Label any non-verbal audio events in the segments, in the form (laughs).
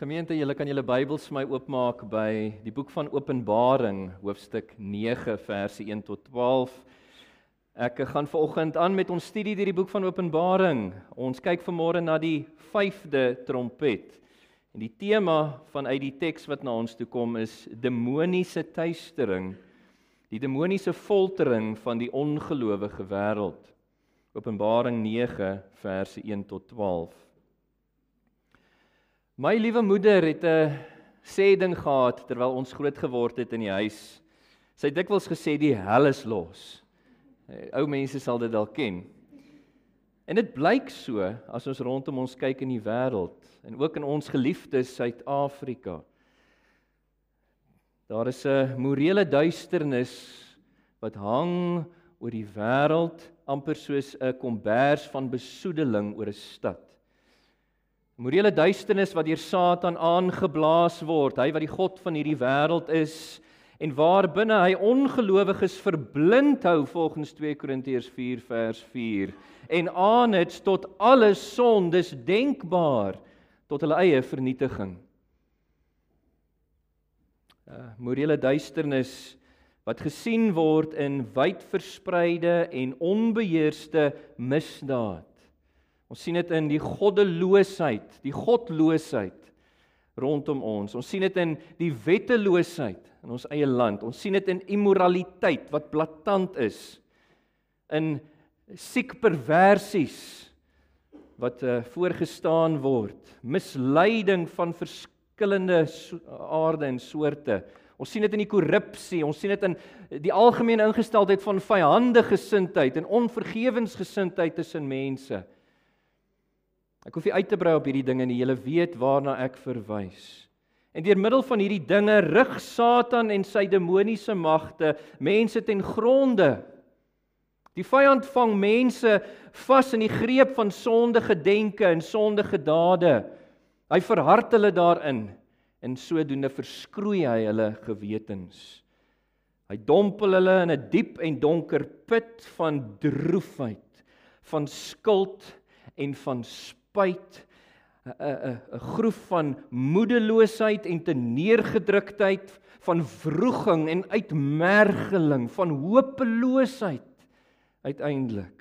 Gemeente, julle kan julle Bybels vir my oopmaak by die boek van Openbaring, hoofstuk 9, verse 1 tot 12. Ek gaan vanoggend aan met ons studie deur die boek van Openbaring. Ons kyk vanmôre na die 5de trompet. En die tema vanuit die teks wat na ons toe kom is demoniese tuistering, die demoniese foltering van die ongelowige wêreld. Openbaring 9 verse 1 tot 12. My liewe moeder het 'n sê ding gehad terwyl ons groot geword het in die huis. Sy het dikwels gesê die hel is los. Eh, ou mense sal dit dalk ken. En dit blyk so as ons rondom ons kyk in die wêreld en ook in ons geliefde Suid-Afrika. Daar is 'n morele duisternis wat hang oor die wêreld amper soos 'n kombers van besoedeling oor 'n stad. Morele duisternis wat deur Satan aangeblaas word, hy wat die god van hierdie wêreld is en waar binne hy ongelowiges verblind hou volgens 2 Korintiërs 4 vers 4 en aan dit tot alle sondes denkbaar tot hulle eie vernietiging. Uh, morele duisternis wat gesien word in wyd verspreide en onbeheerste misdaad. Ons sien dit in die goddeloosheid, die godloosheid rondom ons. Ons sien dit in die wetteloosheid in ons eie land. Ons sien dit in immoraliteit wat blaatant is. In siek perversies wat uh, voorgestaan word, misleiding van verskillende so aarde en soorte. Ons sien dit in die korrupsie, ons sien dit in die algemene ingesteldheid van vyandige gesindheid en onvergewensgesindheid tussen mense. Ek hoef nie uit te brei op hierdie dinge nie. Julle weet waarna ek verwys. En deur middel van hierdie dinge rig Satan en sy demoniese magte mense ten gronde. Die vyand vang mense vas in die greep van sondige denke en sondige dade. Hy verhard hulle daarin en sodoende verskroei hy hulle gewetens. Hy dompel hulle in 'n diep en donker put van droefheid, van skuld en van spyt 'n 'n groef van moedeloosheid en teneergedruktheid van wroging en uitmergeling van hopeloosheid uiteindelik.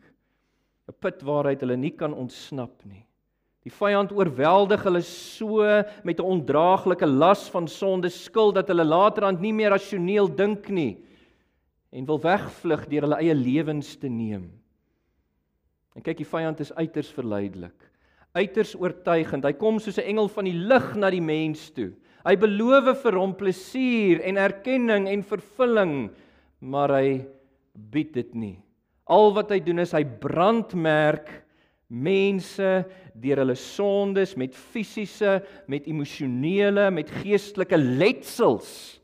'n put waaruit hulle nie kan ontsnap nie. Die vyand oorweldig hulle so met 'n ondraaglike las van sonde skuld dat hulle laterand nie meer rasioneel dink nie en wil wegvlug deur hulle eie lewens te neem. En kyk die vyand is uiters verleidelik uiters oortuigend. Hy kom soos 'n engel van die lig na die mens toe. Hy beloof vir hom plesier en erkenning en vervulling, maar hy bied dit nie. Al wat hy doen is hy brandmerk mense deur hulle sondes met fisiese, met emosionele, met geestelike letsels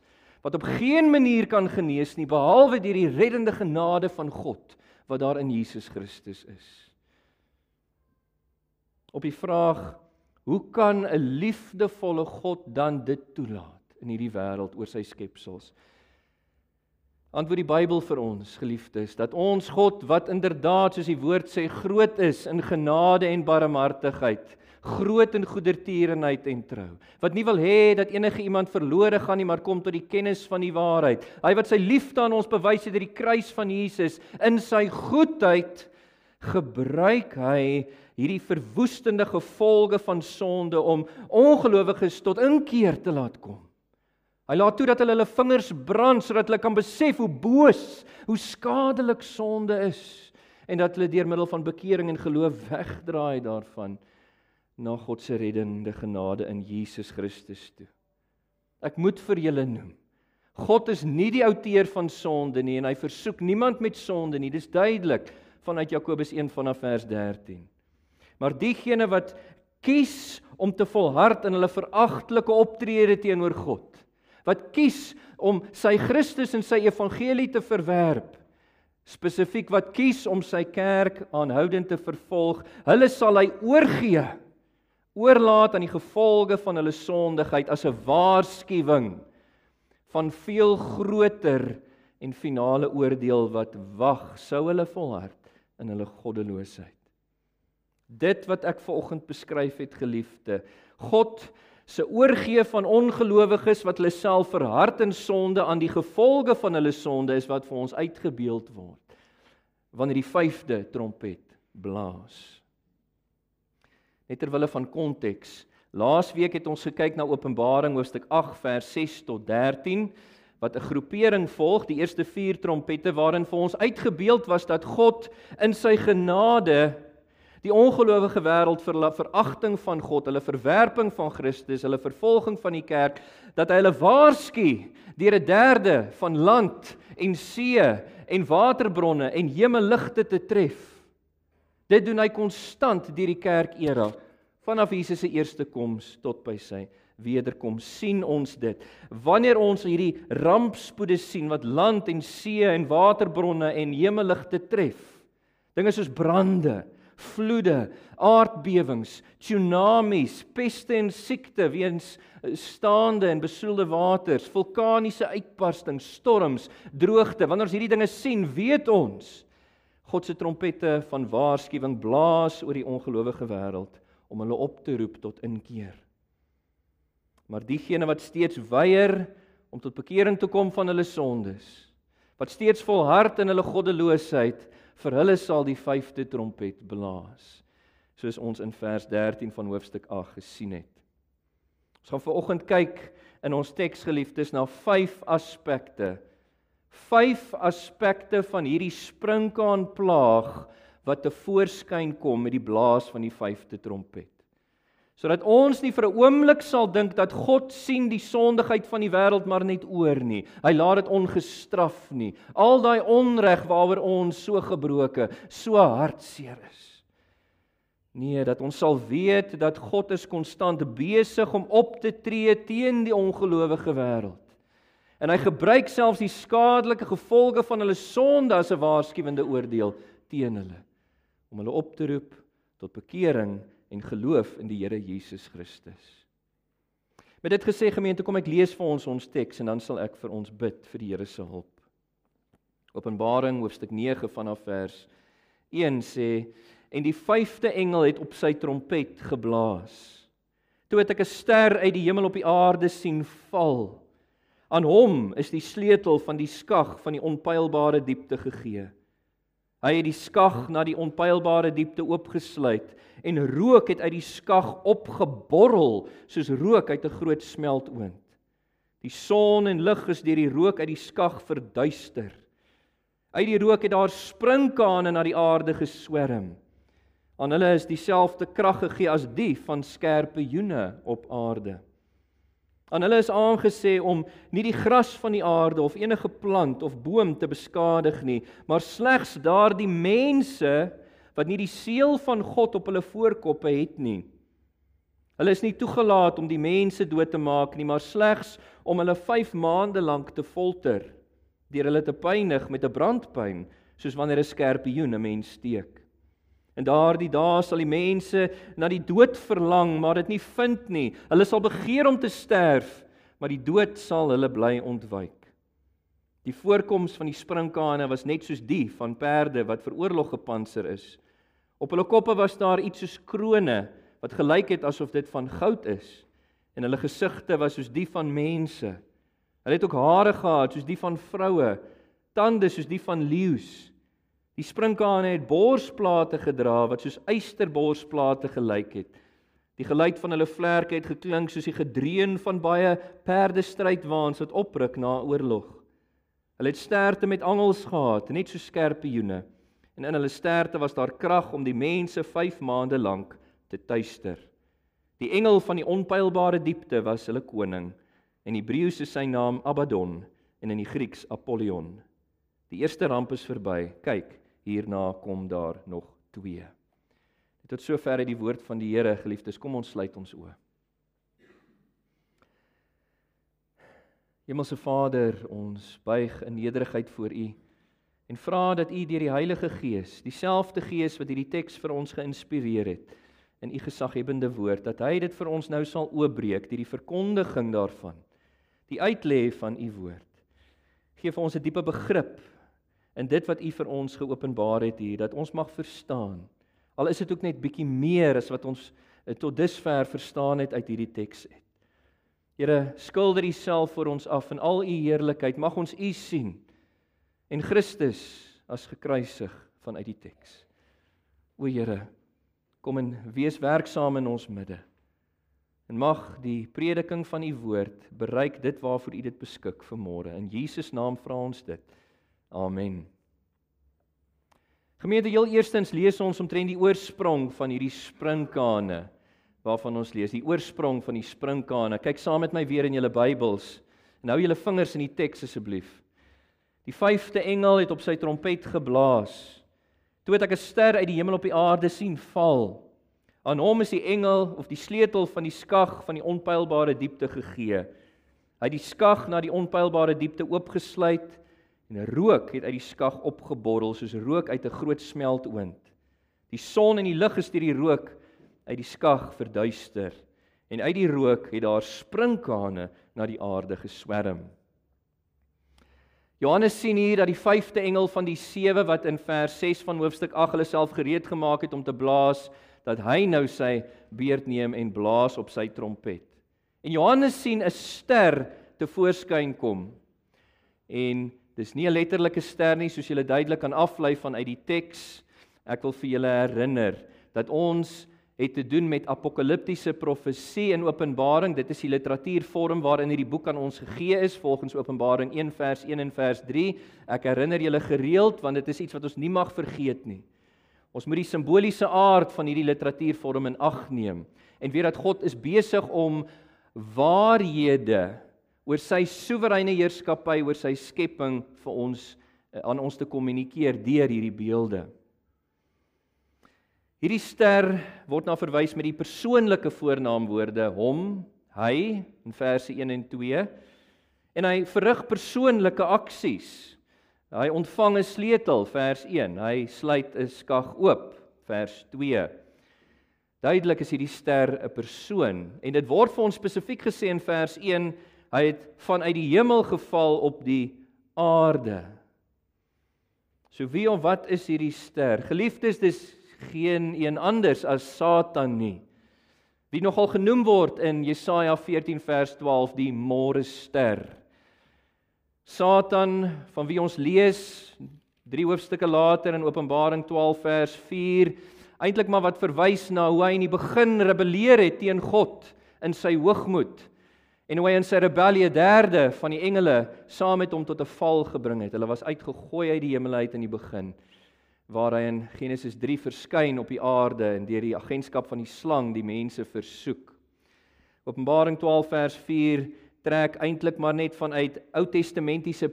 wat op geen manier kan genees nie behalwe deur die reddende genade van God wat daar in Jesus Christus is op die vraag hoe kan 'n liefdevolle God dan dit toelaat in hierdie wêreld oor sy skepsels? Antwoord die Bybel vir ons, geliefdes, dat ons God wat inderdaad soos die woord sê groot is in genade en barmhartigheid, groot in goedertierenheid en trou, wat nie wil hê dat enige iemand verlore gaan nie, maar kom tot die kennis van die waarheid. Hy wat sy liefde aan ons bewys het deur die kruis van Jesus in sy goedheid gebruik hy hierdie verwoestende gevolge van sonde om ongelowiges tot inkeer te laat kom. Hy laat toe dat hulle hulle vingers brand sodat hulle kan besef hoe boos, hoe skadelik sonde is en dat hulle deur middel van bekering en geloof wegdraai daarvan na God se reddende genade in Jesus Christus toe. Ek moet vir julle noem. God is nie die outeur van sonde nie en hy versoek niemand met sonde nie. Dis duidelik vanuit Jakobus 1 vanaf vers 13. Maar diegene wat kies om te volhard in hulle veragtelike optrede teenoor God, wat kies om sy Christus en sy evangelie te verwerp, spesifiek wat kies om sy kerk aanhoudend te vervolg, hulle sal hy oorgee, oorlaat aan die gevolge van hulle sondigheid as 'n waarskuwing van veel groter en finale oordeel wat wag sou hulle volhard in hulle goddeloosheid. Dit wat ek ver oggend beskryf het, geliefde, God se oorgee van ongelowiges wat hulle self verhard in sonde aan die gevolge van hulle sonde is wat vir ons uitgebeeld word wanneer die vyfde trompet blaas. Net ter wille van konteks, laasweek het ons gekyk na Openbaring hoofstuk 8 vers 6 tot 13 wat 'n groepering volg, die eerste 4 trompette waarin vir ons uitgebeeld was dat God in sy genade die ongelowige wêreld vir hulle veragting van God, hulle verwerping van Christus, hulle vervolging van die kerk, dat hy hulle waarsku deur 'n derde van land en see en waterbronne en hemelligte te tref. Dit doen hy konstant deur die kerk era vanaf Jesus se eerste koms tot by sy wederkom sien ons dit wanneer ons hierdie rampspoede sien wat land en see en waterbronne en hemelligte tref dinge soos brande vloede, aardbewings, tsunamies, peste en siekte weens eh, staande en besoedelde waters, vulkaniese uitbarstings, storms, droogte. Wanneer ons hierdie dinge sien, weet ons God se trompette van waarskuwing blaas oor die ongelowige wêreld om hulle op te roep tot inkeer. Maar diegene wat steeds weier om tot bekering te kom van hulle sondes, wat steeds volhard in hulle goddeloosheid, vir hulle sal die vyfde trompet blaas soos ons in vers 13 van hoofstuk 8 gesien het. Ons gaan vanoggend kyk in ons teks geliefdes na vyf aspekte. Vyf aspekte van hierdie sprinkaan plaag wat te voorskyn kom met die blaas van die vyfde trompet sodat ons nie vir 'n oomblik sal dink dat God sien die sondigheid van die wêreld maar net oor nie. Hy laat dit ongestraf nie. Al daai onreg waaroor ons so gebroke, so hartseer is. Nee, dat ons sal weet dat God is konstant besig om op te tree teen die ongelowige wêreld. En hy gebruik selfs die skadelike gevolge van hulle sonde as 'n waarskuwende oordeel teen hulle om hulle op te roep tot bekering en geloof in die Here Jesus Christus. Met dit gesê gemeente, kom ek lees vir ons ons teks en dan sal ek vir ons bid vir die Here se hulp. Openbaring hoofstuk 9 vanaf vers 1 sê en die vyfde engel het op sy trompet geblaas. Toe het ek 'n ster uit die hemel op die aarde sien val. Aan hom is die sleutel van die skag van die onpylbare diepte gegee. Hy het die skag na die onpylbare diepte oopgesluit en rook het uit die skag opgeborrel soos rook uit 'n groot smeltoond. Die son en lig is deur die rook uit die skag verduister. Uit die rook het daar sprinkane na die aarde geswerm. Aan hulle is dieselfde krag gegee as die van skerpe joene op aarde. Aan hulle is aangesê om nie die gras van die aarde of enige plant of boom te beskadig nie, maar slegs daardie mense wat nie die seël van God op hulle voorkoppe het nie. Hulle is nie toegelaat om die mense dood te maak nie, maar slegs om hulle 5 maande lank te folter deur hulle te pynig met 'n brandpyn, soos wanneer 'n skerpioen 'n mens steek. In daardie dae sal die mense na die dood verlang, maar dit nie vind nie. Hulle sal begeer om te sterf, maar die dood sal hulle bly ontwyk. Die voorkoms van die sprinkane was net soos die van perde wat vir oorlog gepantser is. Op hulle koppe was daar iets soos krones wat gelyk het asof dit van goud is en hulle gesigte was soos die van mense. Hulle het ook hare gehad soos die van vroue, tande soos die van leeu's Die sprinkane het borsplate gedra wat soos eysterborsplate gelyk het. Die geluid van hulle vlerke het geklink soos die gedreun van baie perdestrydwaans wat opruk na oorlog. Hulle het sterte met angels gehad, net so skerpe joene. En in hulle sterte was daar krag om die mense 5 maande lank te tuister. Die engel van die onpylbare diepte was hulle koning. In Hebreëus is sy naam Abaddon en in die Grieks Apollyon. Die eerste ramp is verby. Kyk, hierna kom daar nog twee. Tot sover het die woord van die Here geliefdes, kom ons sluit ons oë. Hemelse Vader, ons buig in nederigheid voor U en vra dat U deur die Heilige Gees, dieselfde Gees wat hierdie teks vir ons geïnspireer het, in U gesaghebende woord, dat hy dit vir ons nou sal oopbreek deur die verkondiging daarvan, die uitlê van U woord. Geef vir ons 'n diepe begrip in dit wat U vir ons geopenbaar het hier dat ons mag verstaan. Al is dit ook net bietjie meer as wat ons eh, tot dusver verstaan het uit hierdie teks het. Here, skilder U self vir ons af in al U heerlikheid. Mag ons U sien en Christus as gekruisig vanuit die teks. O Here, kom en wees werksaam in ons midde. En mag die prediking van U woord bereik dit waarvoor U dit beskik vir môre. In Jesus naam vra ons dit. Amen. Gemeente, heel eerstens lees ons omtrent die oorsprong van hierdie sprinkane waarvan ons lees, die oorsprong van die sprinkane. Kyk saam met my weer in julle Bybels. Nou julle vingers in die teks asseblief. Die vyfde engel het op sy trompet geblaas. Toe het ek 'n ster uit die hemel op die aarde sien val. Aan hom is die engel of die sleutel van die skag van die onpylbare diepte gegee. Hy het die skag na die onpylbare diepte oopgesluit en 'n rook het uit die skag opgeborrel soos rook uit 'n groot smeltoond. Die son en die lig is deur die rook uit die skag verduister en uit die rook het daar sprinkane na die aarde geswerm. Johannes sien hier dat die vyfde engel van die sewe wat in vers 6 van hoofstuk 8 hulle self gereed gemaak het om te blaas, dat hy nou sy beurt neem en blaas op sy trompet. En Johannes sien 'n ster te voorskyn kom. En dis nie 'n letterlike ster nie soos jy duidelik kan aflei vanuit die teks. Ek wil vir julle herinner dat ons het te doen met apokaliptiese profesie en Openbaring. Dit is die literatuurvorm waarin hierdie boek aan ons gegee is volgens Openbaring 1 vers 1 en vers 3. Ek herinner julle gereeld want dit is iets wat ons nie mag vergeet nie. Ons moet die simboliese aard van hierdie literatuurvorm in ag neem en weet dat God is besig om waarhede oor sy soewereine heerskappy oor sy skepping vir ons eh, aan ons te kommunikeer deur hierdie beelde. Hierdie ster word na verwys met die persoonlike voornaamwoorde hom, hy in verse 1 en 2 en hy verrig persoonlike aksies. Hy ontvang 'n sleutel vers 1, hy sluit 'n skag oop vers 2. Duidelik is hierdie ster 'n persoon en dit word vir ons spesifiek gesê in vers 1, hy het vanuit die hemel geval op die aarde. So wie of wat is hierdie ster? Geliefdes, dis geen een anders as Satan nie. Wie nogal genoem word in Jesaja 14 vers 12 die môre ster. Satan van wie ons lees drie hoofstukke later in Openbaring 12 vers 4 eintlik maar wat verwys na hoe hy in die begin rebelleer het teen God in sy hoogmoed en hoe hy in sy rebellie derde van die engele saam met hom tot 'n val gebring het. Hulle was uitgegooi uit die hemel uit in die begin waar hy in Genesis 3 verskyn op die aarde en deur die agentskap van die slang die mense versoek. Openbaring 12 vers 4 trek eintlik maar net vanuit Ou Testamentiese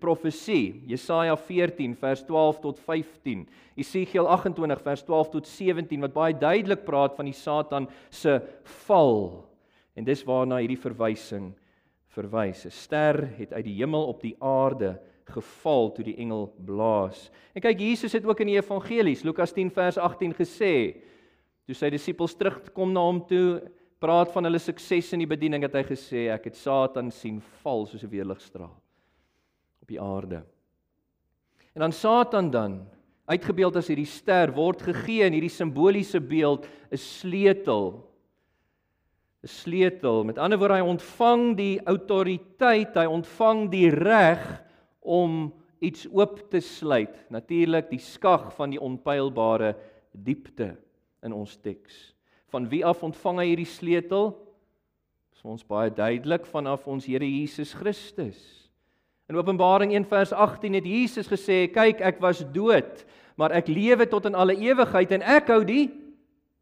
profesie. Jesaja 14 vers 12 tot 15. Esegiel 28 vers 12 tot 17 wat baie duidelik praat van die Satan se val. En dis waarna hierdie verwysing verwys. 'n Ster het uit die hemel op die aarde geval toe die engel blaas. En kyk Jesus het ook in die evangelies Lukas 10 vers 18 gesê toe sy disippels terugkom na hom toe praat van hulle sukses in die bediening het hy gesê ek het Satan sien val soos 'n weerligstraal op die aarde. En dan Satan dan uitgebeeld as hierdie ster word gegee in hierdie simboliese beeld 'n sleutel sleutel. Met ander woorde hy ontvang die autoriteit, hy ontvang die reg om iets oop te sluit. Natuurlik die skag van die onpylbare diepte in ons teks. Van wie af ontvang hy hierdie sleutel? Dis ons baie duidelik vanaf ons Here Jesus Christus. In Openbaring 1 vers 18 het Jesus gesê: "Kyk, ek was dood, maar ek lewe tot in alle ewigheid en ek hou die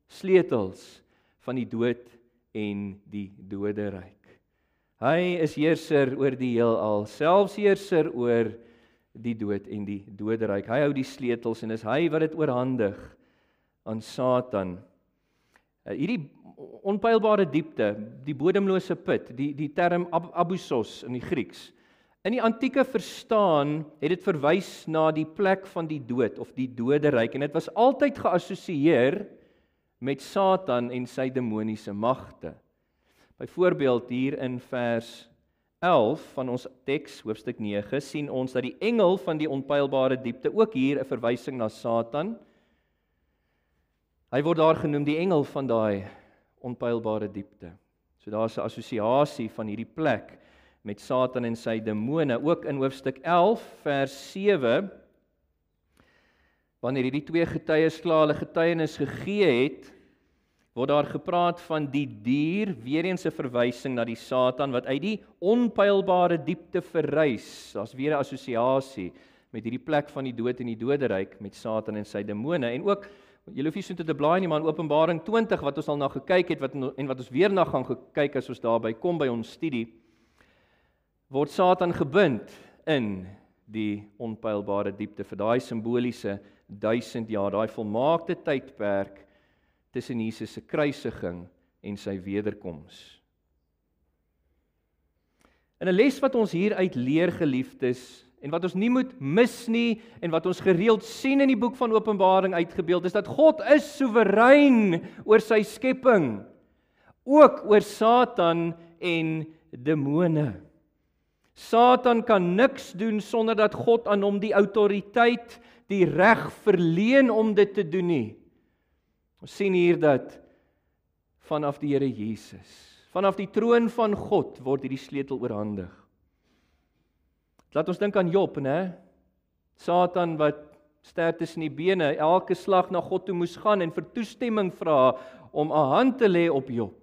sleutels van die dood en die doderyk." Hy is heerser oor die heelal, selfs heerser oor die dood en die doderyk. Hy hou die sleutels en is hy wat dit oorhandig aan Satan. Uh, hierdie onpylbare diepte, die bodemlose put, die die term ab, abusos in die Grieks. In die antieke verstaan het dit verwys na die plek van die dood of die doderyk en dit was altyd geassosieer met Satan en sy demoniese magte. Byvoorbeeld hier in vers 11 van ons teks hoofstuk 9 sien ons dat die engel van die onpylbare diepte ook hier 'n verwysing na Satan. Hy word daar genoem die engel van daai onpylbare diepte. So daar's 'n assosiasie van hierdie plek met Satan en sy demone ook in hoofstuk 11 vers 7 wanneer hierdie twee getuies klaar hulle getuienis gegee het word daar gepraat van die dier weer eens 'n verwysing na die Satan wat uit die onpylbare diepte verrys. Daar's weer 'n assosiasie met hierdie plek van die dood en die doderyk met Satan en sy demone. En ook julle hoef nie so te blaai nie maar in Openbaring 20 wat ons al na gekyk het wat en wat ons weer na gaan kyk as ons daarby kom by ons studie word Satan gebind in die onpylbare diepte. Vir daai simboliese 1000 jaar, daai volmaakte tydperk tussen Jesus se kruisiging en sy wederkoms. En 'n les wat ons hier uit leer geliefdes en wat ons nie moet mis nie en wat ons gereeld sien in die boek van Openbaring uitgebeeld is dat God is soewerein oor sy skepping, ook oor Satan en demone. Satan kan niks doen sonder dat God aan hom die autoriteit, die reg verleen om dit te doen nie. Ons sien hier dat vanaf die Here Jesus, vanaf die troon van God word hierdie sleutel oorhandig. Laat ons dink aan Job, né? Satan wat ster tussen die bene, elke slag na God toe moes gaan en vir toestemming vra om 'n hand te lê op Job.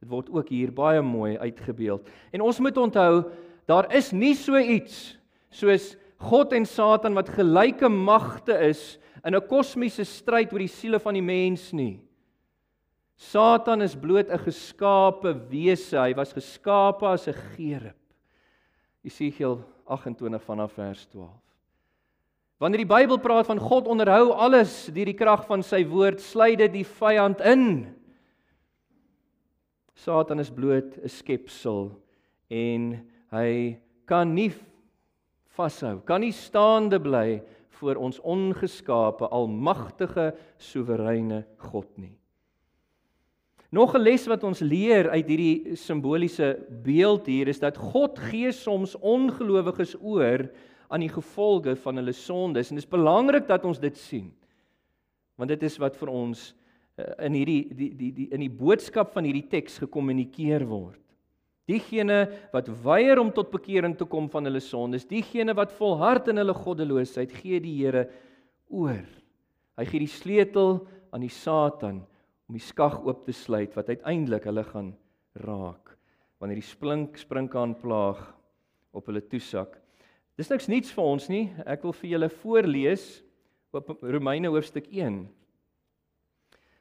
Dit word ook hier baie mooi uitgebeeld. En ons moet onthou Daar is nie so iets soos God en Satan wat gelyke magte is in 'n kosmiese stryd oor die siele van die mens nie. Satan is bloot 'n geskape wese. Hy was geskape as 'n gerub. Jesegiel 28 vanaf vers 12. Wanneer die Bybel praat van God onderhou alles deur die krag van sy woord, sluit dit die vyand in. Satan is bloot 'n skepsel en hy kan nie vashou, kan nie staande bly voor ons ongeskape, almagtige, soewereine God nie. Nog 'n les wat ons leer uit hierdie simboliese beeld hier is dat God gee soms ongelowiges oor aan die gevolge van hulle sondes en dit is belangrik dat ons dit sien. Want dit is wat vir ons eh, in hierdie die die die in die boodskap van hierdie teks gekommunikeer word. Diegene wat weier om tot bekering te kom van hulle sondes, diegene wat volhard in hulle goddeloosheid, gee die Here oor. Hy gee die sleutel aan die Satan om die skag oop te sluit wat uiteindelik hulle gaan raak wanneer die splink sprinkaan plaag op hulle toesak. Dis niks niets vir ons nie. Ek wil vir julle voorlees op Romeine hoofstuk 1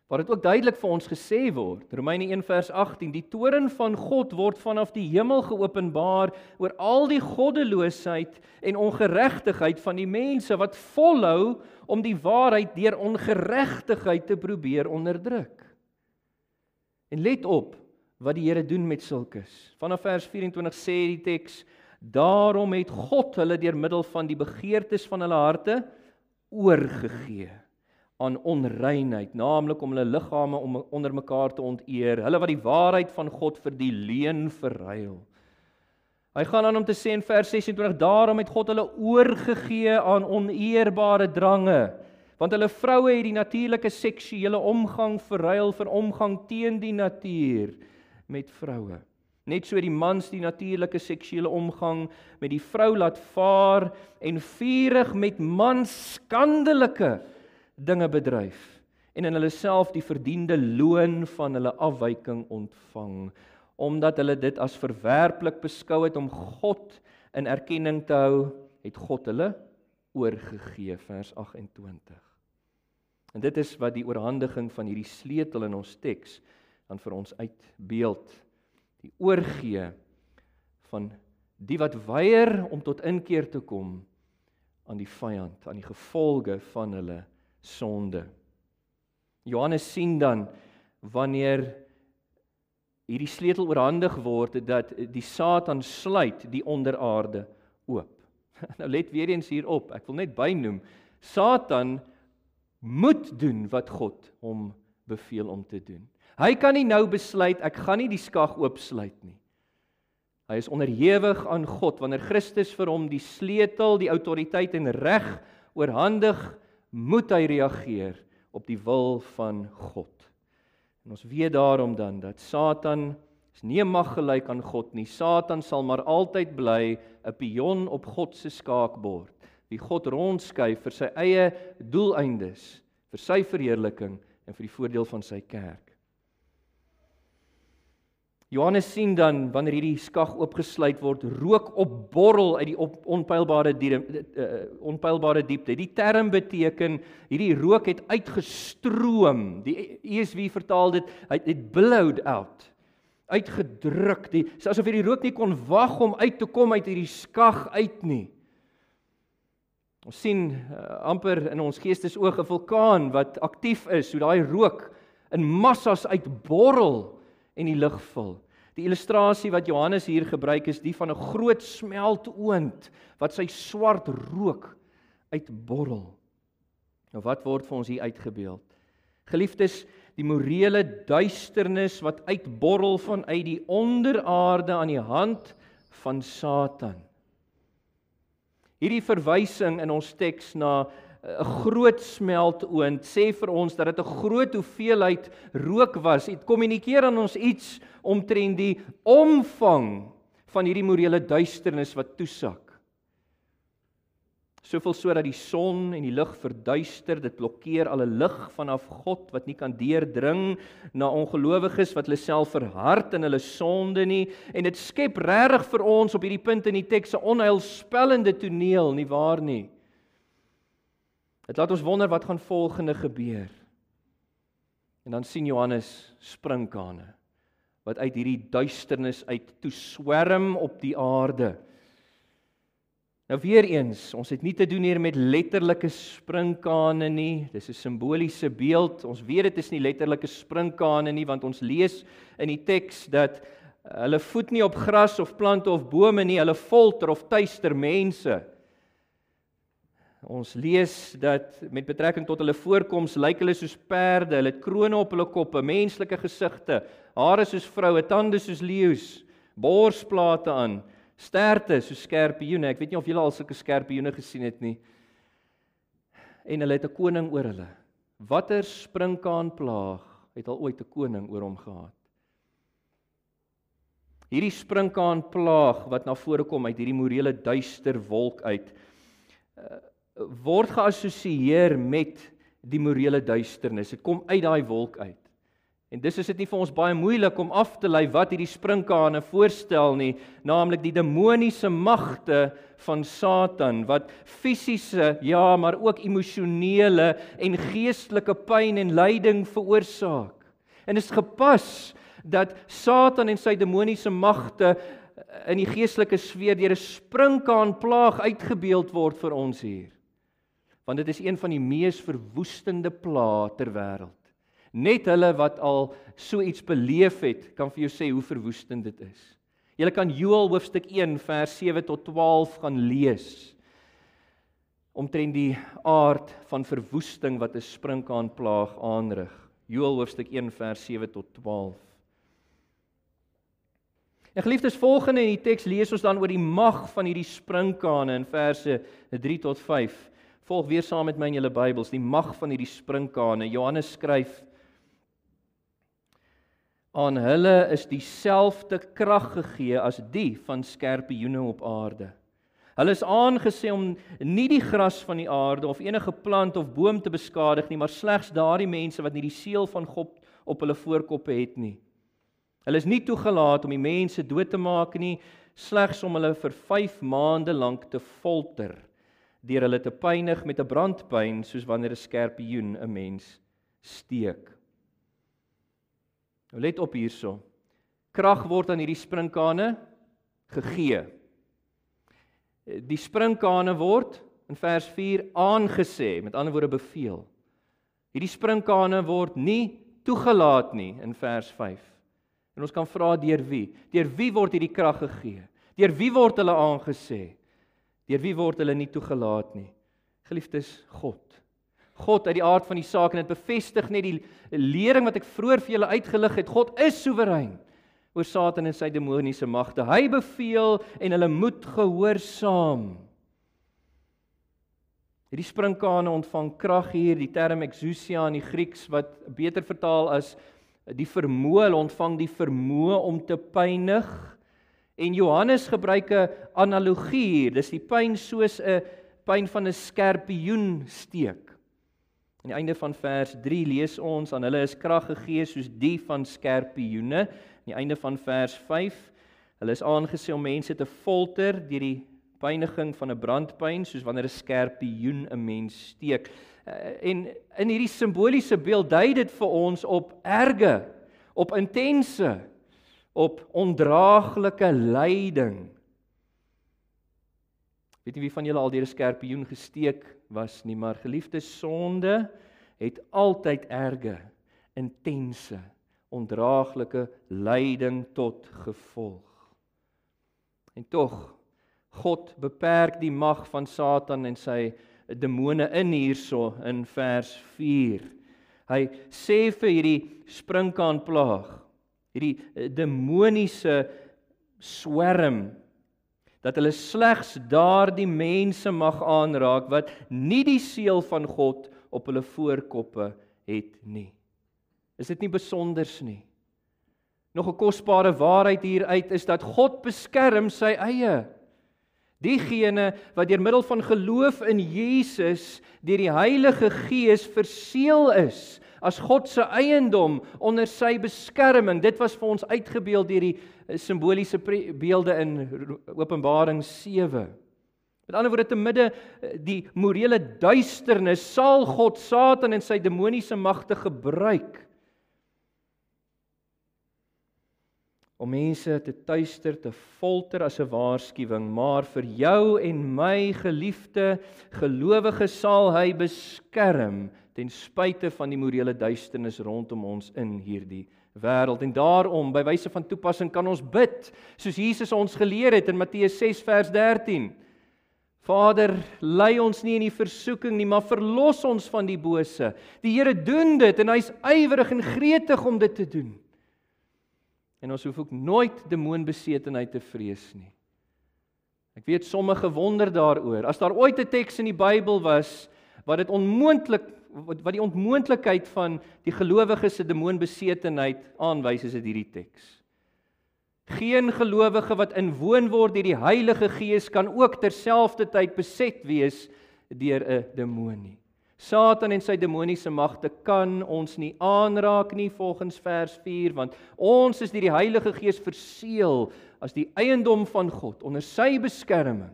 waar dit ook duidelik vir ons gesê word. Romeine 1 vers 18: Die toorn van God word vanaf die hemel geopenbaar oor al die goddeloosheid en ongeregtigheid van die mense wat volhou om die waarheid deur ongeregtigheid te probeer onderdruk. En let op wat die Here doen met sulkes. Vanaf vers 24 sê die teks: Daarom het God hulle deur middel van die begeertes van hulle harte oorgegee aan onreinheid, naamlik om hulle liggame om onder mekaar te onteer, hulle wat die waarheid van God vir die leuen verruil. Hy gaan aan om te sê in vers 26: Daarom het God hulle oorgegee aan oneerbare drange, want hulle vroue het die natuurlike seksuele omgang verruil vir omgang teen die natuur met vroue. Net so die mans die natuurlike seksuele omgang met die vrou laat vaar en vurig met mans skandelike dinge bedryf en in hulle self die verdiende loon van hulle afwyking ontvang omdat hulle dit as verwerplik beskou het om God in erkenning te hou het God hulle oorgegee vers 28 en dit is wat die oorhandiging van hierdie sleutel in ons teks dan vir ons uitbeeld. Die oorgee van die wat weier om tot inkeer te kom aan die vyand aan die gevolge van hulle sonde. Johannes sien dan wanneer hierdie sleutel oorhandig word dat die Satan sluit die onderaarde oop. (laughs) Nou let weer eens hier op. Ek wil net bynoem Satan moet doen wat God hom beveel om te doen. Hy kan nie nou besluit ek gaan nie die skag oopsluit nie. Hy is onderhewig aan God wanneer Christus vir hom die sleutel, die autoriteit en reg oorhandig moet hy reageer op die wil van God. En ons weet daarom dan dat Satan Is nie mag gelyk aan God nie. Satan sal maar altyd bly 'n pion op God se skaakbord. Wie God rondskuif vir sy eie doeleindes, vir sy verheerliking en vir die voordeel van sy kerk. Johannes sien dan wanneer hierdie skag oopgesluit word, rook opborrel uit die op, onpylbare diepte, uh, onpylbare diepte. Die term beteken hierdie rook het uitgestroom. Die ESV vertaal dit uit it blowed out. Uitgedruk. Die asof hierdie rook nie kon wag om uit te kom uit hierdie skag uit nie. Ons sien uh, amper in ons geestesoog 'n vulkaan wat aktief is, hoe daai rook in massas uitborrel en die lig vul. Die illustrasie wat Johannes hier gebruik is die van 'n groot smeltoond wat sy swart rook uitborrel. Nou wat word vir ons hier uitgebeeld? Geliefdes, die morele duisternis wat uitborrel vanuit die onderaarde aan die hand van Satan. Hierdie verwysing in ons teks na 'n groot smeltoond sê vir ons dat dit 'n groot hoeveelheid rook was. Dit kommunikeer aan ons iets omtrent die omvang van hierdie morele duisternis wat toesak. Soveel so dat die son en die lig verduister, dit blokkeer alle lig vanaf God wat nie kan deurdring na ongelowiges wat hulle self verhard in hulle sonde nie en dit skep regtig vir ons op hierdie punt in die teks 'n onheilspellende toneel, nie waar nie? Dit laat ons wonder wat gaan volgende gebeur. En dan sien Johannes sprinkane wat uit hierdie duisternis uit toe swerm op die aarde. Nou weer eens, ons het nie te doen hier met letterlike sprinkane nie. Dis 'n simboliese beeld. Ons weet dit is nie letterlike sprinkane nie want ons lees in die teks dat hulle voet nie op gras of plante of bome nie, hulle folter of tuister mense. Ons lees dat met betrekking tot hulle voorkoms lyk hulle soos perde, hulle het krones op hulle koppe, menslike gesigte, hare soos vroue, tande soos leeu's, borsplate aan, sterte soos skerpioene. Ek weet nie of julle al sulke skerpioene gesien het nie. En hulle het 'n koning oor hulle. Watter sprinkaan plaag het al ooit 'n koning oor hom gehad? Hierdie sprinkaan plaag wat na vore kom uit hierdie morele duister wolk uit uh, word geassosieer met die morele duisternis. Dit kom uit daai wolk uit. En dis is dit nie vir ons baie moeilik om af te lei wat hierdie sprinkane voorstel nie, naamlik die demoniese magte van Satan wat fisiese, ja, maar ook emosionele en geestelike pyn en lyding veroorsaak. En dit is gepas dat Satan en sy demoniese magte in die geestelike sfeer deur 'n sprinkaan plaag uitgebeeld word vir ons hier want dit is een van die mees verwoestende plaae ter wêreld. Net hulle wat al so iets beleef het, kan vir jou sê hoe verwoestend dit is. Jy kan Joël hoofstuk 1 vers 7 tot 12 gaan lees omtrent die aard van verwoesting wat 'n sprinkaan plaag aanrig. Joël hoofstuk 1 vers 7 tot 12. En geliefdes, volgende in die teks lees ons dan oor die mag van hierdie sprinkane in verse 3 tot 5. Volg weer saam met my in julle Bybels die mag van hierdie sprinkane. Johannes skryf aan hulle is dieselfde krag gegee as die van skerpioene op aarde. Hulle is aangesê om nie die gras van die aarde of enige plant of boom te beskadig nie, maar slegs daardie mense wat nie die seël van God op hulle voorkoppe het nie. Hulle is nie toegelaat om die mense dood te maak nie, slegs om hulle vir 5 maande lank te folter deur hulle te pynig met 'n brandpyn soos wanneer 'n skerpioen 'n mens steek. Nou let op hierso. Krag word aan hierdie sprinkane gegee. Die sprinkane word in vers 4 aangesê, met ander woorde beveel. Hierdie sprinkane word nie toegelaat nie in vers 5. En ons kan vra deur wie? Deur wie word hierdie krag gegee? Deur wie word hulle aangesê? Deur wie word hulle nie toegelaat nie? Geliefdes, God. God uit die aard van die saak en dit bevestig net die lering wat ek vroeër vir julle uitgelig het. God is soewerein oor Satan en sy demoniese magte. Hy beveel en hulle moet gehoorsaam. Hierdie sprinkane ontvang krag hier, die term exousia in die Grieks wat beter vertaal as die vermoë, hulle ontvang die vermoë om te pynig. En Johannes gebruik 'n analogie hier. Dis die pyn soos 'n pyn van 'n skerpioen steek. Aan die einde van vers 3 lees ons aan hulle is krag gegee soos die van skerpioene. Aan die einde van vers 5 hulle is aangesê om mense te folter deur die pyniging van 'n brandpyn soos wanneer 'n skerpioen 'n mens steek. Eh, en in hierdie simboliese beeld dui dit vir ons op erge, op intense, op ondraaglike lyding. Weet jy wie van julle al deur 'n skerpioen gesteek was nie, maar geliefde sonde het altyd erge, intense, ondraaglike lyding tot gevolg. En tog God beperk die mag van Satan en sy demone in hierso in vers 4. Hy sê vir hierdie sprinkaanplaag, hierdie eh, demoniese swerm dat hulle slegs daardie mense mag aanraak wat nie die seël van God op hulle voorkoppe het nie. Is dit nie besonders nie? Nog 'n kosbare waarheid hieruit is dat God beskerm sy eie Diegene wat deur middel van geloof in Jesus deur die Heilige Gees verseël is as God se eiendom onder sy beskerming. Dit was vir ons uitgebeeld deur die eh, simboliese beelde in Openbaring 7. Met ander woorde te midde eh, die morele duisternis sal God Satan en sy demoniese magte gebruik om mense te tuister te folter as 'n waarskuwing, maar vir jou en my geliefde gelowiges sal hy beskerm ten spyte van die morele duisternis rondom ons in hierdie wêreld. En daarom, by wyse van toepassing kan ons bid soos Jesus ons geleer het in Matteus 6 vers 13. Vader, lei ons nie in die versoeking nie, maar verlos ons van die bose. Die Here doen dit en hy's ywerig en gretig om dit te doen. En ons hoef ook nooit demoonbesetenheid te vrees nie. Ek weet sommige wonder daaroor. As daar ooit 'n teks in die Bybel was wat dit onmoontlik wat wat die onmoontlikheid van die gelowiges se demoonbesetenheid aanwys, is dit hierdie teks. Geen gelowige wat inwoon word deur die Heilige Gees kan ook terselfdertyd beset wees deur 'n demoon nie. Satan en sy demoniese magte kan ons nie aanraak nie volgens vers 4 want ons is deur die Heilige Gees verseël as die eiendom van God onder sy beskerming.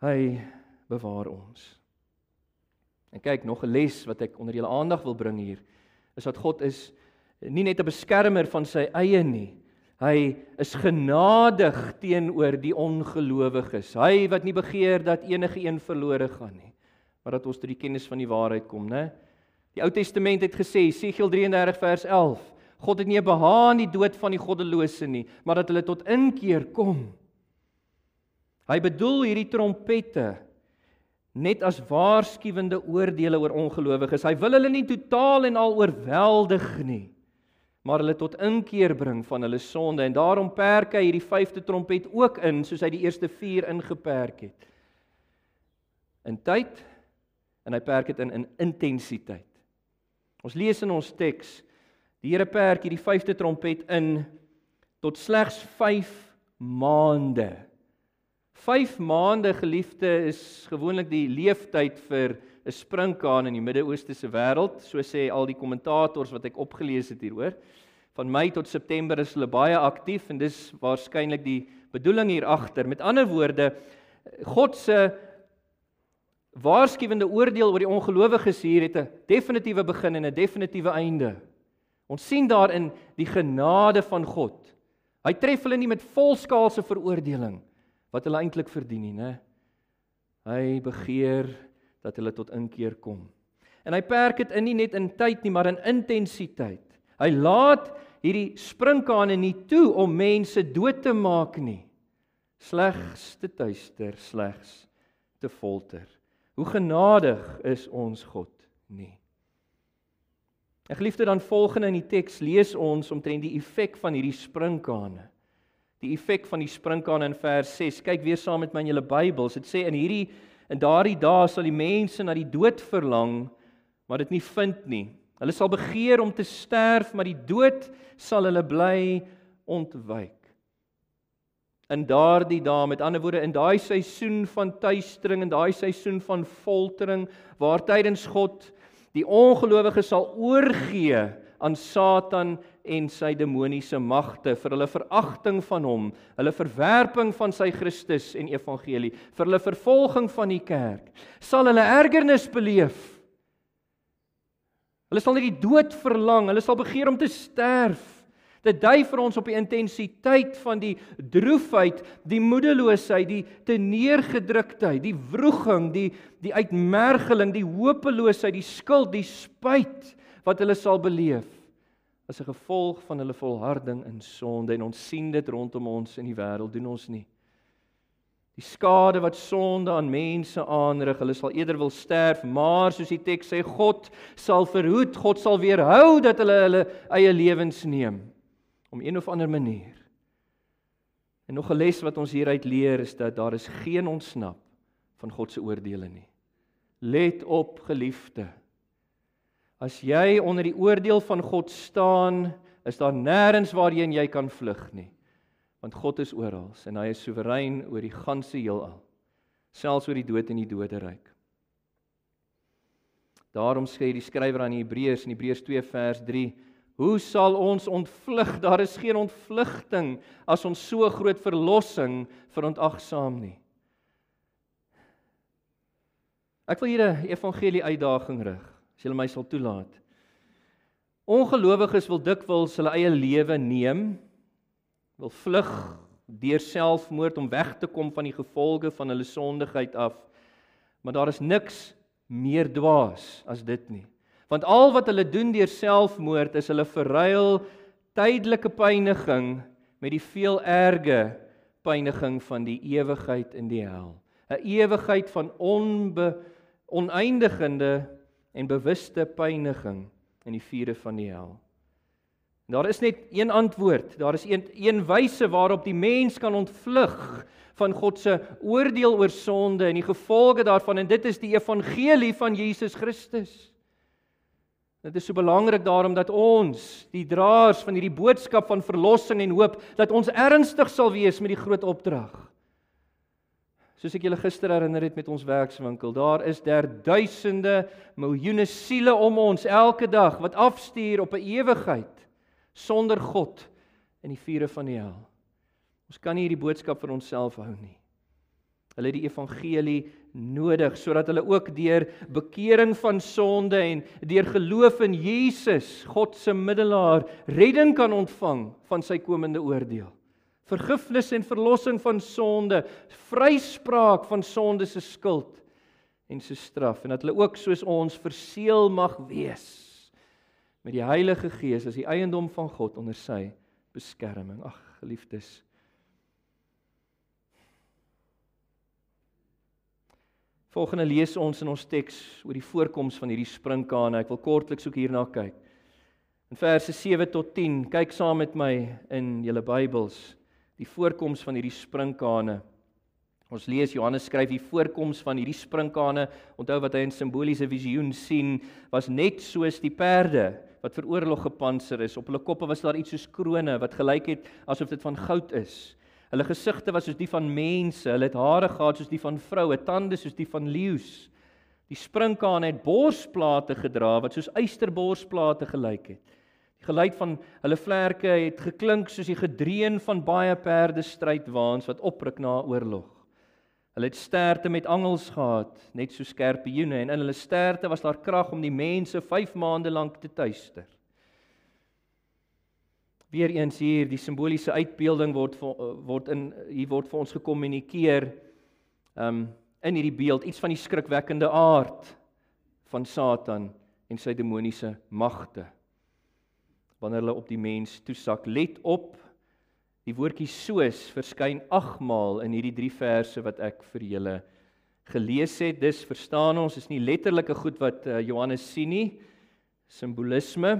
Hy bewaar ons. En kyk nog 'n les wat ek onder julle aandag wil bring hier is dat God is nie net 'n beskermer van sy eie nie. Hy is genadig teenoor die ongelowiges. Hy wat nie begeer dat enige een verlore gaan nie, maar dat ons tot die kennis van die waarheid kom, né? Die Ou Testament het gesê, Jesegiel 33 vers 11, God het nie behaag in die dood van die goddelose nie, maar dat hulle tot inkeer kom. Hy bedoel hierdie trompette net as waarskuwende oordeele oor ongelowiges. Hy wil hulle nie totaal en al oorweldig nie maar hulle tot inkeer bring van hulle sonde en daarom perk hy hierdie vyfde trompet ook in soos hy die eerste 4 ingeperk het. In tyd en hy perk dit in in intensiteit. Ons lees in ons teks die Here perk hierdie vyfde trompet in tot slegs 5 maande. 5 maande geliefde is gewoonlik die leeftyd vir 'n sprinkaan in die Midde-Ooste se wêreld, so sê al die kommentators wat ek opgelees het hieroor. Van Mei tot September is hulle baie aktief en dis waarskynlik die bedoeling hier agter. Met ander woorde, God se waarskuwende oordeel oor die ongelowiges hier het 'n definitiewe begin en 'n definitiewe einde. Ons sien daarin die genade van God. Hy tref hulle nie met volskaalse veroordeling wat hulle eintlik verdien nie, né? Hy begeer dat hulle tot inkeer kom. En hy perk dit in nie net in tyd nie, maar in intensiteit. Hy laat hierdie sprinkane nie toe om mense dood te maak nie. Slegs te tuister, slegs te folter. Hoe genadig is ons God nie. Ek geliefde dan volgende in die teks lees ons omtrent die effek van hierdie sprinkane. Die effek van die sprinkane in vers 6. Kyk weer saam met my in julle Bybels. Dit sê in hierdie In daardie dae sal die mense na die dood verlang, maar dit nie vind nie. Hulle sal begeer om te sterf, maar die dood sal hulle bly ontwyk. In daardie dae, met ander woorde, in daai seisoen van tuistering en daai seisoen van foltering waar tydens God die ongelowiges sal oorgee aan Satan en sy demoniese magte vir hulle veragting van hom, hulle verwerping van sy Christus en evangelie, vir hulle vervolging van die kerk, sal hulle ergernis beleef. Hulle sal net die dood verlang, hulle sal begeer om te sterf. Dit dui vir ons op die intensiteit van die droefheid, die moedeloosheid, die teneergedruktheid, die wroging, die die uitmergeling, die hopeloosheid, die skuld, die spyt wat hulle sal beleef as 'n gevolg van hulle volharding in sonde en ons sien dit rondom ons in die wêreld doen ons nie. Die skade wat sonde aan mense aanrig, hulle sal eerder wil sterf, maar soos die teks sê, God sal verhoed, God sal weerhou dat hulle hulle eie lewens neem om een of ander manier. En nog 'n les wat ons hieruit leer is dat daar is geen ontsnap van God se oordeele nie. Let op, geliefde. As jy onder die oordeel van God staan, is daar nêrens waarheen jy kan vlug nie. Want God is oral en hy is soewerein oor die ganse heelal, selfs oor die dood en die doderyk. Daarom sê die skrywer aan die Hebreërs in Hebreërs 2 vers 3 Hoe sal ons ontvlug? Daar is geen ontvlugting as ons so groot verlossing verontagsaam nie. Ek wil hier 'n evangelie uitdaging rig, as julle my sal toelaat. Ongelowiges wil dikwels hulle eie lewe neem, wil vlug deur selfmoord om weg te kom van die gevolge van hulle sondigheid af. Maar daar is niks meer dwaas as dit nie. Want al wat hulle doen deur selfmoord is hulle verruil tydelike pyniging met die veel erge pyniging van die ewigheid in die hel. 'n Ewigheid van onbe, oneindigende en bewuste pyniging in die vure van die hel. Daar is net een antwoord. Daar is een een wyse waarop die mens kan ontvlug van God se oordeel oor sonde en die gevolge daarvan en dit is die evangelie van Jesus Christus. Dit is so belangrik daarom dat ons, die draers van hierdie boodskap van verlossing en hoop, dat ons ernstig sal wees met die groot opdrag. Soos ek julle gister herinner het met ons werkswinkel, daar is daar duisende, miljoene siele om ons elke dag wat afstuur op 'n ewigheid sonder God in die vure van die hel. Ons kan nie hierdie boodskap vir onsself hou nie. Hulle het die evangelie nodig sodat hulle ook deur bekering van sonde en deur geloof in Jesus, God se middelaar, redding kan ontvang van sy komende oordeel. Vergifnis en verlossing van sonde, vryspraak van sonde se skuld en se straf en dat hulle ook soos ons verseël mag wees met die Heilige Gees as die eiendom van God onder sy beskerming. Ag, geliefdes, Volgende lees ons in ons teks oor die voorkoms van hierdie sprinkane. Ek wil kortliks ook hierna kyk. In verse 7 tot 10, kyk saam met my in julle Bybels die voorkoms van hierdie sprinkane. Ons lees Johannes skryf die voorkoms van hierdie sprinkane. Onthou wat hy in simboliese visioen sien, was net soos die perde wat vir oorlog gepantser is. Op hulle koppe was daar iets soos krones wat gelyk het asof dit van goud is. Hulle gesigte was soos die van mense, hulle het hare gehad soos die van vroue, tande soos die van leeu's. Die sprinkane het borsplate gedra wat soos eysterborsplate gelyk het. Die geluid van hulle vlerke het geklink soos die gedreun van baie perde strydwaans wat opruk na oorlog. Hulle het sterte met angels gehad, net so skerpioene en in hulle sterte was daar krag om die mense 5 maande lank te tuister. Weereens hier die simboliese uitbeelding word word in hier word vir ons gekommunikeer um in hierdie beeld iets van die skrikwekkende aard van Satan en sy demoniese magte. Wanneer hulle op die mens toesak, let op. Die woordjie soos verskyn 8 maal in hierdie 3 verse wat ek vir julle gelees het. Dis verstaan ons is nie letterlike goed wat uh, Johannes sien nie. Simbolisme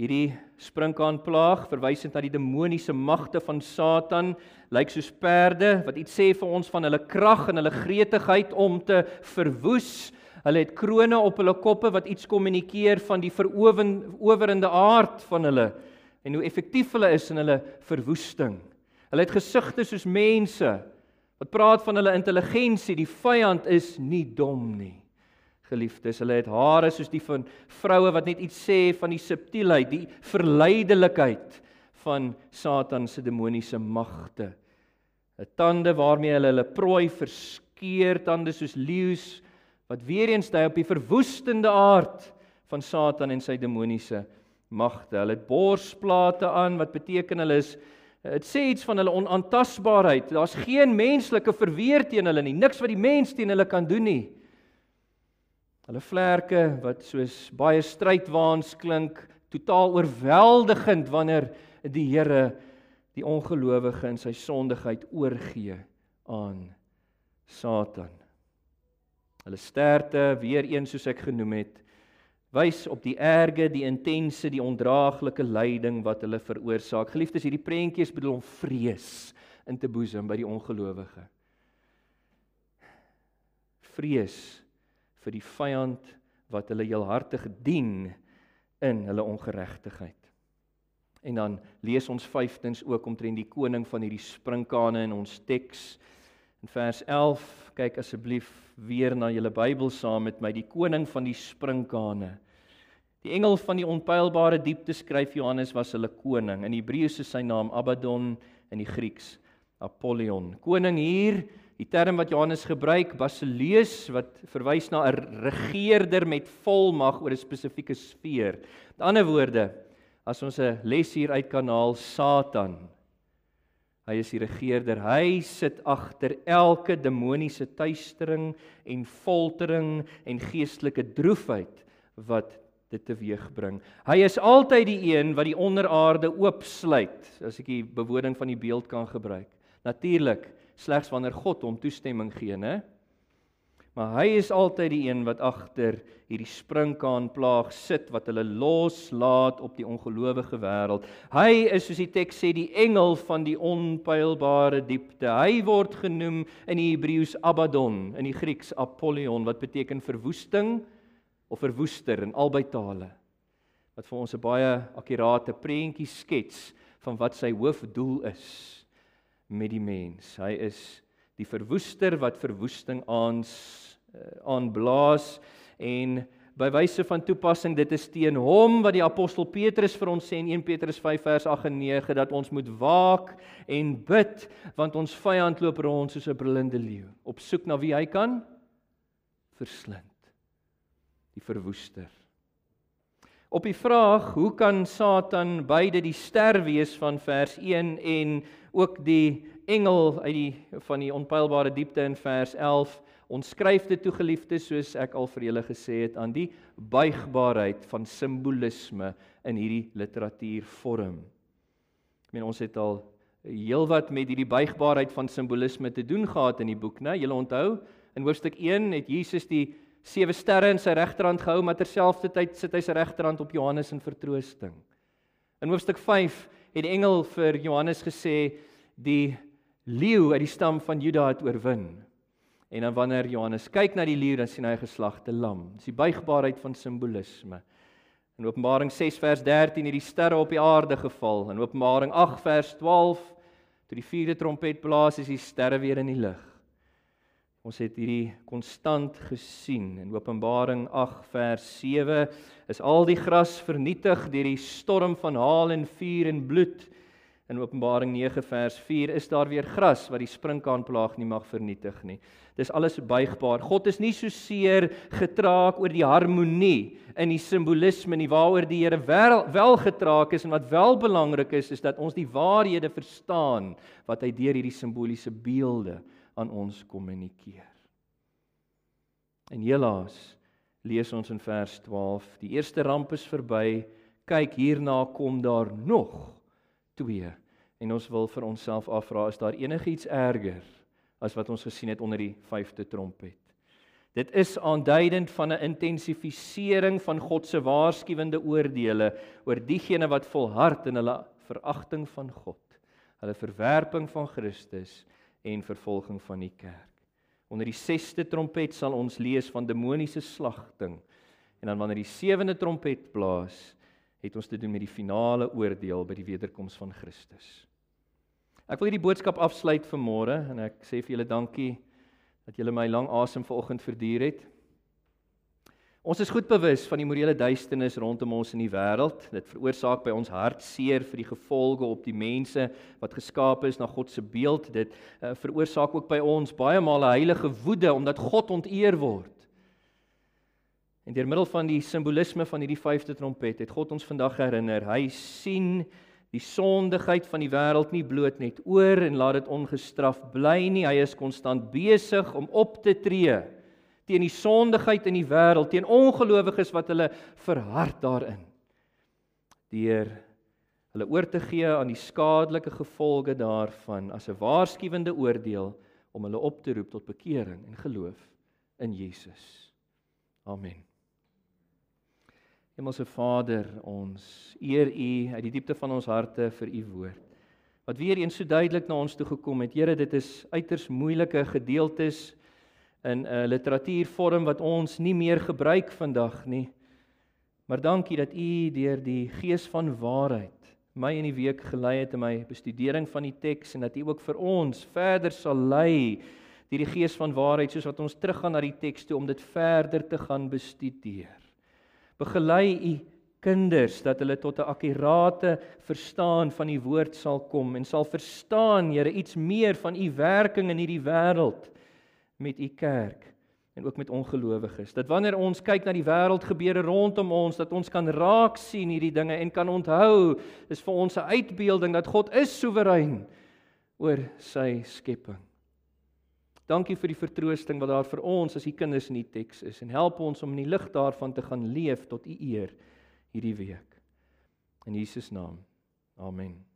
Hierdie sprinkaanplaag verwysend na die demoniese magte van Satan lyk soos perde wat iets sê vir ons van hulle krag en hulle gretigheid om te verwoes. Hulle het krones op hulle koppe wat iets kommunikeer van die verowerende aard van hulle en hoe effektief hulle is in hulle verwoesting. Hulle het gesigte soos mense wat praat van hulle intelligensie. Die vyand is nie dom nie. Geliefdes, hulle het hare soos die van vroue wat net iets sê van die subtielheid, die verleidelikheid van Satan se demoniese magte. 'n Tande waarmee hulle hulle prooi verskeer, tande soos leeu's wat weer eens dui op die verwoestende aard van Satan en sy demoniese magte. Hulle het borsplate aan wat beteken hulle is dit sê iets van hulle onaantastbaarheid. Daar's geen menslike verweer teen hulle nie. Niks wat die mens teen hulle kan doen nie. Hulle vlerke wat soos baie strydwaans klink, totaal oorweldigend wanneer die Here die ongelowige in sy sondigheid oorgee aan Satan. Hulle sterte, weer een soos ek genoem het, wys op die erge, die intense, die ondraaglike lyding wat hulle veroorsaak. Geliefdes, hierdie prentjies bedoel om vrees in te boesem by die ongelowige. Vrees vir die vyand wat hulle heelhartig dien in hulle ongeregtigheid. En dan lees ons vyftens ook omtrent die koning van hierdie sprinkane in ons teks. In vers 11, kyk asseblief weer na julle Bybel saam met my, die koning van die sprinkane. Die engel van die onpylbare diepte skryf Johannes was hulle koning. In Hebreëus is sy naam Abaddon en in die Grieks Apollyon. Koning hier, die term wat Johannes gebruik, basileus wat verwys na 'n regerder met volmag oor 'n spesifieke sfeer. Met ander woorde, as ons 'n les hier uit kan haal, Satan. Hy is die regerder. Hy sit agter elke demoniese tuistering en foltering en geestelike droefheid wat dit teweegbring. Hy is altyd die een wat die onderaarde oopsluit, as ek die bewoording van die beeld kan gebruik. Natuurlik slegs wanneer God hom toestemming gee, né? Maar hy is altyd die een wat agter hierdie sprinkaan plaag sit wat hulle loslaat op die ongelowige wêreld. Hy is soos die teks sê die engel van die onpylbare diepte. Hy word genoem in die Hebreëus Abaddon, in die Grieks Apollyon wat beteken verwoesting of verwoester in albei tale. Wat vir ons 'n baie akkurate prentjie skets van wat sy hoofdoel is met die mens. Hy is die verwoester wat verwoesting aans eh, aanblaas en by wyse van toepassing dit is teen hom wat die apostel Petrus vir ons sê in 1 Petrus 5 vers 8 en 9 dat ons moet waak en bid want ons vyand loop rond soos 'n brullende leeu op soek na wie hy kan verslind. Die verwoester. Op die vraag hoe kan Satan beide die ster wees? van vers 1 en ook die engel uit die van die onpylbare diepte in vers 11 ons skryf dit toe geliefdes soos ek al vir julle gesê het aan die buigbaarheid van simbolisme in hierdie literatuurvorm. Ek meen ons het al heelwat met hierdie buigbaarheid van simbolisme te doen gehad in die boek, né? Julle onthou in hoofstuk 1 het Jesus die sewe sterre in sy regterhand gehou, maar terselfdertyd sit hy sy regterhand op Johannes in vertroosting. In hoofstuk 5 het die engel vir Johannes gesê die leeu uit die stam van Juda het oorwin. En dan wanneer Johannes kyk na die leeu, dan sien hy 'n geslagte lam. Dis die buigbaarheid van simbolisme. In Openbaring 6 vers 13 het die sterre op die aarde geval. In Openbaring 8 vers 12 toe die vierde trompet blaas, is die sterre weer in die lig. Ons het hierdie konstant gesien. In Openbaring 8 vers 7 is al die gras vernietig deur die storm van haal en vuur en bloed in Openbaring 9 vers 4 is daar weer gras wat die sprinkaanplaag nie mag vernietig nie. Dis alles buigbaar. God is nie so seer getraak oor die harmonie in die simbolisme nie waaroor die Here wel, wel getraak is en wat wel belangrik is is dat ons die waarhede verstaan wat hy deur hierdie simboliese beelde aan ons kommunikeer. En helaas lees ons in vers 12, die eerste ramp is verby, kyk hierna kom daar nog 2 en ons wil vir onsself afvra is daar enigiets erger as wat ons gesien het onder die 5de trompet. Dit is aanduidend van 'n intensifisering van God se waarskuwende oordeele oor diegene wat volhard in hulle veragting van God, hulle verwerping van Christus en vervolging van die kerk. Onder die 6ste trompet sal ons lees van demoniese slagting. En dan wanneer die 7de trompet blaas, het ons te doen met die finale oordeel by die wederkoms van Christus. Ek wil hierdie boodskap afsluit vir môre en ek sê vir julle dankie dat julle my lang asem vanoggend verduur het. Ons is goed bewus van die morele duisternis rondom ons in die wêreld. Dit veroorsaak by ons hartseer vir die gevolge op die mense wat geskaap is na God se beeld. Dit uh, veroorsaak ook by ons baie male heilige woede omdat God onteer word. En deur middel van die simbolisme van hierdie vyfde trompet het God ons vandag herinner. Hy sien die sondigheid van die wêreld nie bloot net oor en laat dit ongestraf bly nie. Hy is konstant besig om op te tree teen die sondigheid in die wêreld, teen ongelowiges wat hulle verhard daarin. Deur hulle oor te gee aan die skadelike gevolge daarvan as 'n waarskuwende oordeel om hulle op te roep tot bekering en geloof in Jesus. Amen. Hemelse Vader, ons eer U uit die diepte van ons harte vir U woord. Wat weer eens so duidelik na ons toe gekom het. Here, dit is uiters moeilike gedeeltes in 'n literatuurvorm wat ons nie meer gebruik vandag nie. Maar dankie dat U deur die Gees van waarheid my in die week gelei het in my bestudering van die teks en dat U ook vir ons verder sal lei deur die Gees van waarheid soos wat ons teruggaan na die teks toe om dit verder te gaan bestudeer. Begelei U kinders dat hulle tot 'n akkurate verstaan van die woord sal kom en sal verstaan Here iets meer van U werking in hierdie wêreld met u kerk en ook met ongelowiges. Dat wanneer ons kyk na die wêreld gebeure rondom ons, dat ons kan raak sien hierdie dinge en kan onthou, is vir ons 'n uitbeelding dat God is soewerein oor sy skepping. Dankie vir die vertroosting wat daar vir ons as u kinders in die teks is en help ons om in die lig daarvan te gaan leef tot u eer hierdie week. In Jesus naam. Amen.